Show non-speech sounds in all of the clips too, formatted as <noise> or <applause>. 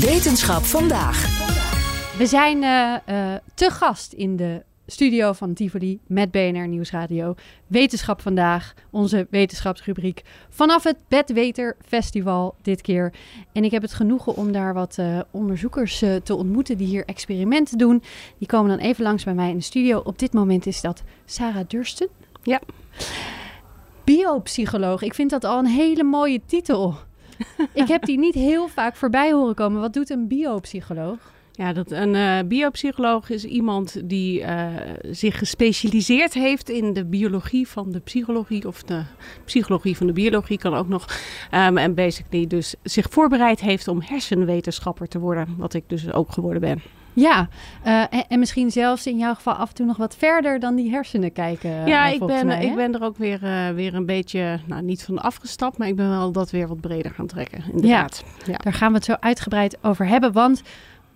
Wetenschap vandaag. We zijn uh, uh, te gast in de studio van Tivoli met BNR Nieuwsradio. Wetenschap vandaag, onze wetenschapsrubriek. Vanaf het Bedweter Festival dit keer. En ik heb het genoegen om daar wat uh, onderzoekers te ontmoeten die hier experimenten doen. Die komen dan even langs bij mij in de studio. Op dit moment is dat Sarah Dursten. Ja. Biopsycholoog. Ik vind dat al een hele mooie titel. Ik heb die niet heel vaak voorbij horen komen. Wat doet een biopsycholoog? Ja, dat een uh, biopsycholoog is iemand die uh, zich gespecialiseerd heeft in de biologie van de psychologie of de psychologie van de biologie kan ook nog. Um, en basically dus zich voorbereid heeft om hersenwetenschapper te worden, wat ik dus ook geworden ben. Ja, uh, en, en, misschien zelfs in jouw geval af en toe nog wat verder dan die hersenen kijken. Ja, ik ben, mij, ik ben er ook weer, uh, weer een beetje, nou niet van afgestapt, maar ik ben wel dat weer wat breder gaan trekken. Inderdaad. Ja, ja. daar gaan we het zo uitgebreid over hebben. Want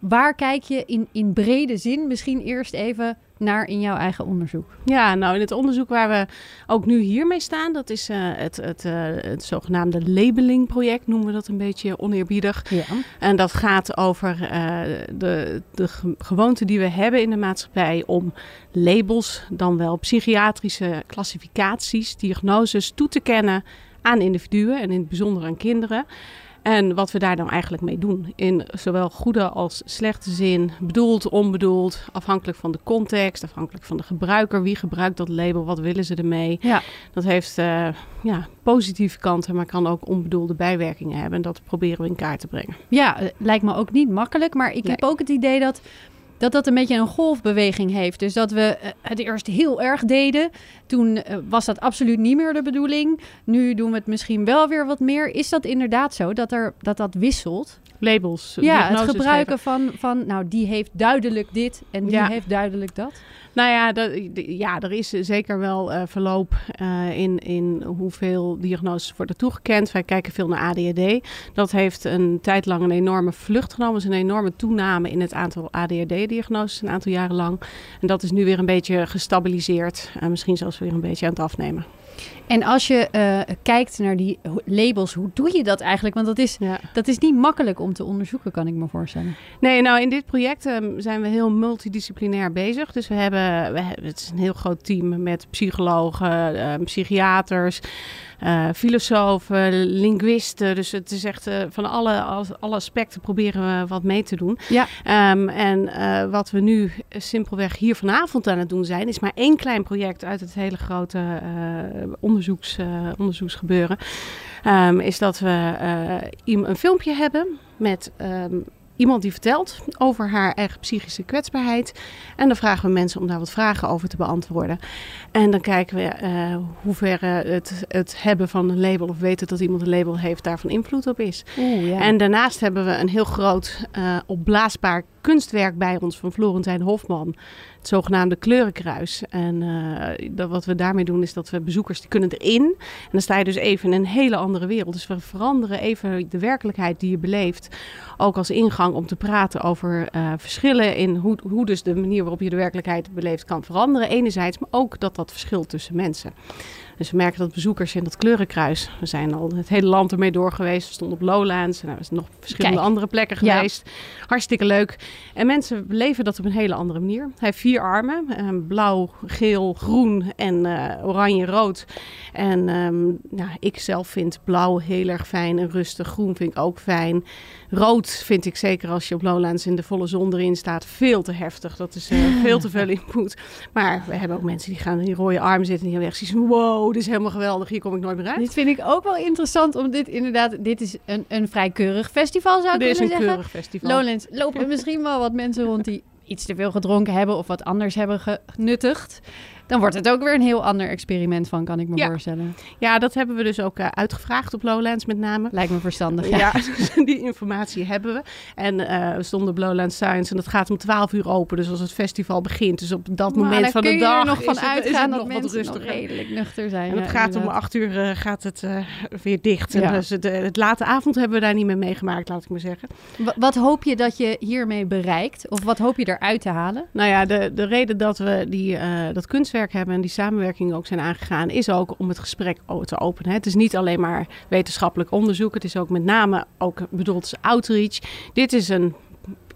waar kijk je in, in brede zin misschien eerst even naar in jouw eigen onderzoek? Ja, nou in het onderzoek waar we ook nu hiermee staan, dat is uh, het, het, uh, het zogenaamde labelingproject, noemen we dat een beetje oneerbiedig. Ja. En dat gaat over uh, de, de gewoonte die we hebben in de maatschappij om labels, dan wel psychiatrische klassificaties, diagnoses toe te kennen aan individuen en in het bijzonder aan kinderen. En wat we daar dan eigenlijk mee doen. In zowel goede als slechte zin. Bedoeld, onbedoeld. Afhankelijk van de context. Afhankelijk van de gebruiker. Wie gebruikt dat label? Wat willen ze ermee? Ja. Dat heeft uh, ja, positieve kanten. Maar kan ook onbedoelde bijwerkingen hebben. En dat proberen we in kaart te brengen. Ja, lijkt me ook niet makkelijk. Maar ik nee. heb ook het idee dat dat dat een beetje een golfbeweging heeft. Dus dat we het eerst heel erg deden. Toen uh, was dat absoluut niet meer de bedoeling. Nu doen we het misschien wel weer wat meer. Is dat inderdaad zo dat er, dat, dat wisselt? Labels. Ja, het gebruiken van, van, nou, die heeft duidelijk dit en die ja. heeft duidelijk dat. Nou ja, dat, ja, er is zeker wel uh, verloop uh, in, in hoeveel diagnoses worden toegekend. Wij kijken veel naar ADHD. Dat heeft een tijd lang een enorme vlucht genomen. Er is een enorme toename in het aantal ADHD-diagnoses een aantal jaren lang. En dat is nu weer een beetje gestabiliseerd. En misschien zelfs weer een beetje aan het afnemen. En als je uh, kijkt naar die labels, hoe doe je dat eigenlijk? Want dat is, ja. dat is niet makkelijk om te onderzoeken, kan ik me voorstellen. Nee, nou in dit project um, zijn we heel multidisciplinair bezig. Dus we hebben, we hebben, het is een heel groot team met psychologen, uh, psychiaters, uh, filosofen, linguisten. Dus het is echt uh, van alle, alle aspecten proberen we wat mee te doen. Ja. Um, en wat we nu simpelweg hier vanavond aan het doen zijn, is maar één klein project uit het hele grote onderzoeks, onderzoeksgebeuren. Um, is dat we een filmpje hebben met. Um, iemand die vertelt over haar eigen psychische kwetsbaarheid. En dan vragen we mensen om daar wat vragen over te beantwoorden. En dan kijken we uh, hoeverre het, het hebben van een label of weten dat iemand een label heeft daarvan invloed op is. Oeh, ja. En daarnaast hebben we een heel groot uh, opblaasbaar kunstwerk bij ons van Florentijn Hofman. Het zogenaamde kleurenkruis. En uh, dat, wat we daarmee doen is dat we bezoekers die kunnen erin. En dan sta je dus even in een hele andere wereld. Dus we veranderen even de werkelijkheid die je beleeft. Ook als ingang om te praten over uh, verschillen in hoe, hoe dus de manier waarop je de werkelijkheid beleeft kan veranderen. Enerzijds, maar ook dat dat verschilt tussen mensen. Dus we merken dat bezoekers in dat kleurenkruis. We zijn al het hele land ermee door geweest. We stonden op Lowlands. En er zijn nog verschillende Kijk. andere plekken Ja. geweest. Hartstikke leuk. En mensen beleven dat op een hele andere manier. Hij heeft vier armen: eh, blauw, geel, groen en eh, oranje, rood. En ehm, nou, ik zelf vind blauw heel erg fijn en rustig. Groen vind ik ook fijn. Rood vind ik zeker als je op Lowlands in de volle zon erin staat veel te heftig. Dat is eh, veel te veel input. Maar we hebben ook mensen die gaan in die rode arm zitten en die hebben echt zoiets wow, dit is helemaal geweldig. Hier kom ik nooit meer uit. Dit vind ik ook wel interessant, om dit inderdaad... Dit is een, een vrij keurig festival, zou ik Dit is een kunnen zeggen. keurig festival. Lowlands lopen misschien wel wat mensen rond die iets te veel gedronken hebben... of wat anders hebben genuttigd. Dan wordt het ook weer een heel ander experiment van, kan ik me Ja. voorstellen. Ja, dat hebben we dus ook eh, uitgevraagd op Lowlands met name. Lijkt me verstandig. Ja. Ja, <laughs> die informatie hebben we. En eh, we stonden op Lowlands Science en dat gaat om 12 uur open. Dus als het festival begint, dus op dat Maar moment van de je er dag nog van uitgaan dat nog wat mensen nog rustiger. redelijk nuchter zijn. En het ja, gaat om inderdaad. acht uur eh, gaat het weer dicht. En dus het, het late avond hebben we daar niet meer meegemaakt, laat ik maar zeggen. Wa- Wat hoop je dat je hiermee bereikt? Of wat hoop je eruit te halen? Nou ja, de, de reden dat we die, dat kunstwerk hebben en die samenwerking ook zijn aangegaan, is ook om het gesprek te openen. Het is niet alleen maar wetenschappelijk onderzoek, het is ook met name ook bedoeld als outreach. Dit is een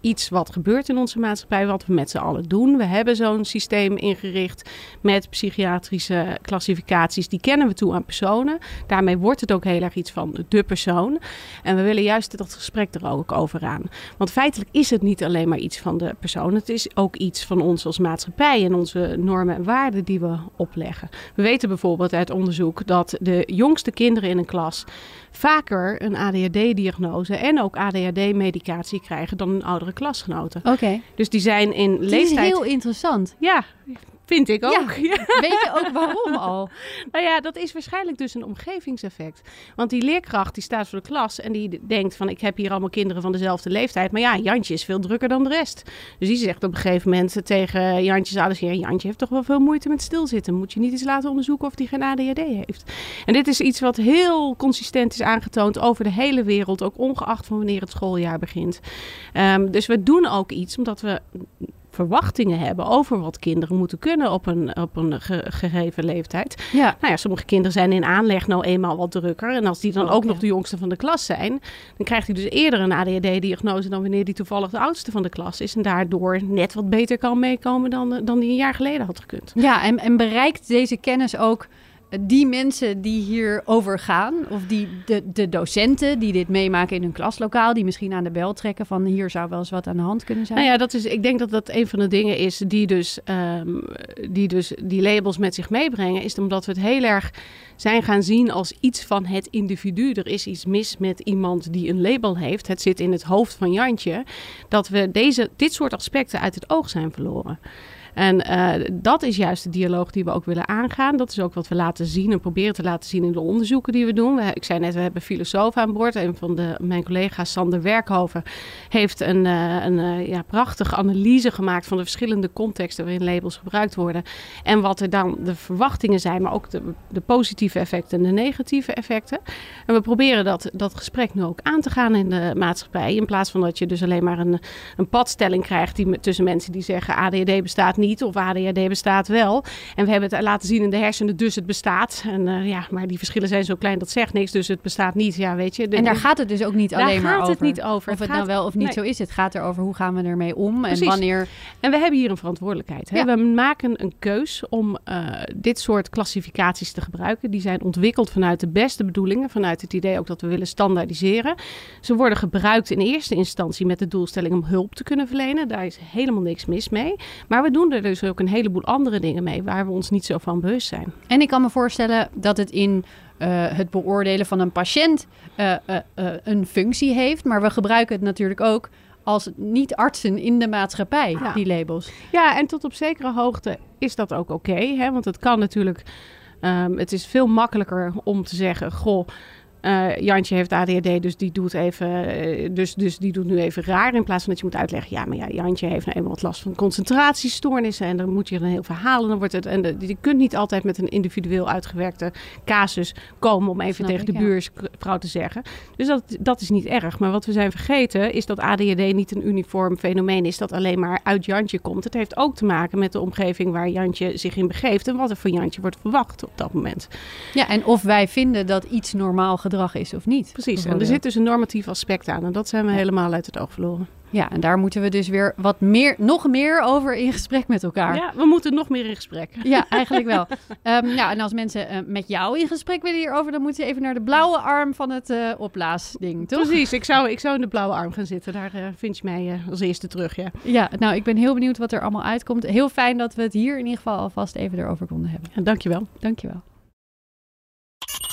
iets wat gebeurt in onze maatschappij, wat we met z'n allen doen. We hebben zo'n systeem ingericht met psychiatrische klassificaties. Die kennen we toe aan personen. Daarmee wordt het ook heel erg iets van de persoon. En we willen juist dat gesprek er ook over aan. Want feitelijk is het niet alleen maar iets van de persoon. Het is ook iets van ons als maatschappij en onze normen en waarden die we opleggen. We weten bijvoorbeeld uit onderzoek dat de jongste kinderen in een klas vaker een ADHD-diagnose en ook ADHD-medicatie krijgen dan hun oudere klasgenoten. Oké. Dus die zijn in Het is leeftijd... heel interessant. Ja, vind ik ook. <laughs> Ja. Weet je ook waarom <laughs> al? Nou ja, dat is waarschijnlijk dus een omgevingseffect. Want die leerkracht die staat voor de klas en die denkt van ik heb hier allemaal kinderen van dezelfde leeftijd. Maar ja, Jantje is veel drukker dan de rest. Dus die zegt op een gegeven moment tegen Jantjes ouders, ja, Jantje heeft toch wel veel moeite met stilzitten. Moet je niet eens laten onderzoeken of die geen ADHD heeft. En dit is iets wat heel consistent is aangetoond over de hele wereld, ook ongeacht van wanneer het schooljaar begint. Ehm, dus we doen ook iets omdat we verwachtingen hebben over wat kinderen moeten kunnen op een, op een ge- gegeven leeftijd. Ja. Nou ja, sommige kinderen zijn in aanleg nou eenmaal wat drukker. En als die dan Oh, ook nog de jongste van de klas zijn, dan krijgt hij dus eerder een ADHD-diagnose dan wanneer die toevallig de oudste van de klas is. En daardoor net wat beter kan meekomen dan, eh, dan die een jaar geleden had gekund. Ja, en, en bereikt deze kennis ook die mensen die hierover gaan? Of die, de, de docenten die dit meemaken in hun klaslokaal, die misschien aan de bel trekken van hier zou wel eens wat aan de hand kunnen zijn? Nou ja, dat is, ik denk dat dat een van de dingen is die dus, ehm, die dus die labels met zich meebrengen. Is omdat we het heel erg zijn gaan zien als iets van het individu. Er is iets mis met iemand die een label heeft. Het zit in het hoofd van Jantje. Dat we deze, dit soort aspecten uit het oog zijn verloren. En eh, dat is juist de dialoog die we ook willen aangaan. Dat is ook wat we laten zien en proberen te laten zien in de onderzoeken die we doen. We, ik zei net, we hebben filosofen aan boord. Een van de, mijn collega's, Sander Werkhoven, heeft een, eh, een eh, ja, prachtige analyse gemaakt van de verschillende contexten waarin labels gebruikt worden. En wat er dan de verwachtingen zijn, maar ook de, de positieve effecten en de negatieve effecten. En we proberen dat, dat gesprek nu ook aan te gaan in de maatschappij. In plaats van dat je dus alleen maar een, een padstelling krijgt die, tussen mensen die zeggen ADHD bestaat niet of ADHD bestaat wel. En we hebben het laten zien in de hersenen, dus het bestaat. En eh, ja, maar die verschillen zijn zo klein dat zegt niks, dus het bestaat niet. Ja, weet je. De- En daar gaat het dus ook niet Daar alleen maar gaat over. het niet over. Of Het het nou gaat- wel of niet nee. zo is. Het gaat erover hoe gaan we ermee om Precies. en wanneer. En we hebben hier een verantwoordelijkheid. Hè? Ja. We maken een keus om eh, dit soort klassificaties te gebruiken. Die zijn ontwikkeld vanuit de beste bedoelingen. Vanuit het idee ook dat we willen standaardiseren. Ze worden gebruikt in eerste instantie met de doelstelling om hulp te kunnen verlenen. Daar is helemaal niks mis mee. Maar we doen er dus ook een heleboel andere dingen mee waar we ons niet zo van bewust zijn. En ik kan me voorstellen dat het in eh, het beoordelen van een patiënt eh, eh, een functie heeft. Maar we gebruiken het natuurlijk ook als niet-artsen in de maatschappij, Ja. die labels. Ja, en tot op zekere hoogte is dat ook oké. hè? want het kan natuurlijk. ehm, het is veel makkelijker om te zeggen: Goh. Eh, Jantje heeft ADHD, dus die doet even, eh, dus, dus die doet nu even raar. In plaats van dat je moet uitleggen, ja, maar ja, Jantje heeft nou eenmaal wat last van concentratiestoornissen. En dan moet je een heel verhaal. En dan wordt het. En de- je kunt niet altijd met een individueel uitgewerkte casus komen om even Snap tegen ik, de ja. buurvrouw te zeggen. Dus dat, dat is niet erg. Maar wat we zijn vergeten is dat ADHD niet een uniform fenomeen is dat alleen maar uit Jantje komt. Het heeft ook te maken met de omgeving waar Jantje zich in begeeft en wat er van Jantje wordt verwacht op dat moment. Ja, en of wij vinden dat iets normaal gedrag is of niet. Precies. En er zit dus een normatief aspect aan en dat zijn we helemaal uit het oog verloren. Ja, en daar moeten we dus weer wat meer, nog meer over in gesprek met elkaar. Ja, we moeten nog meer in gesprek. Ja, <laughs> eigenlijk wel. Ehm, ja, en als mensen eh, met jou in gesprek willen hierover, dan moeten ze even naar de blauwe arm van het eh opblaasding, toch? Precies, ik zou, ik zou in de blauwe arm gaan zitten. Daar eh, vind je mij als eerste terug, ja. Ja, nou, ik ben heel benieuwd wat er allemaal uitkomt. Heel fijn dat we het hier in ieder geval alvast even erover konden hebben. ja dankjewel. Dankjewel.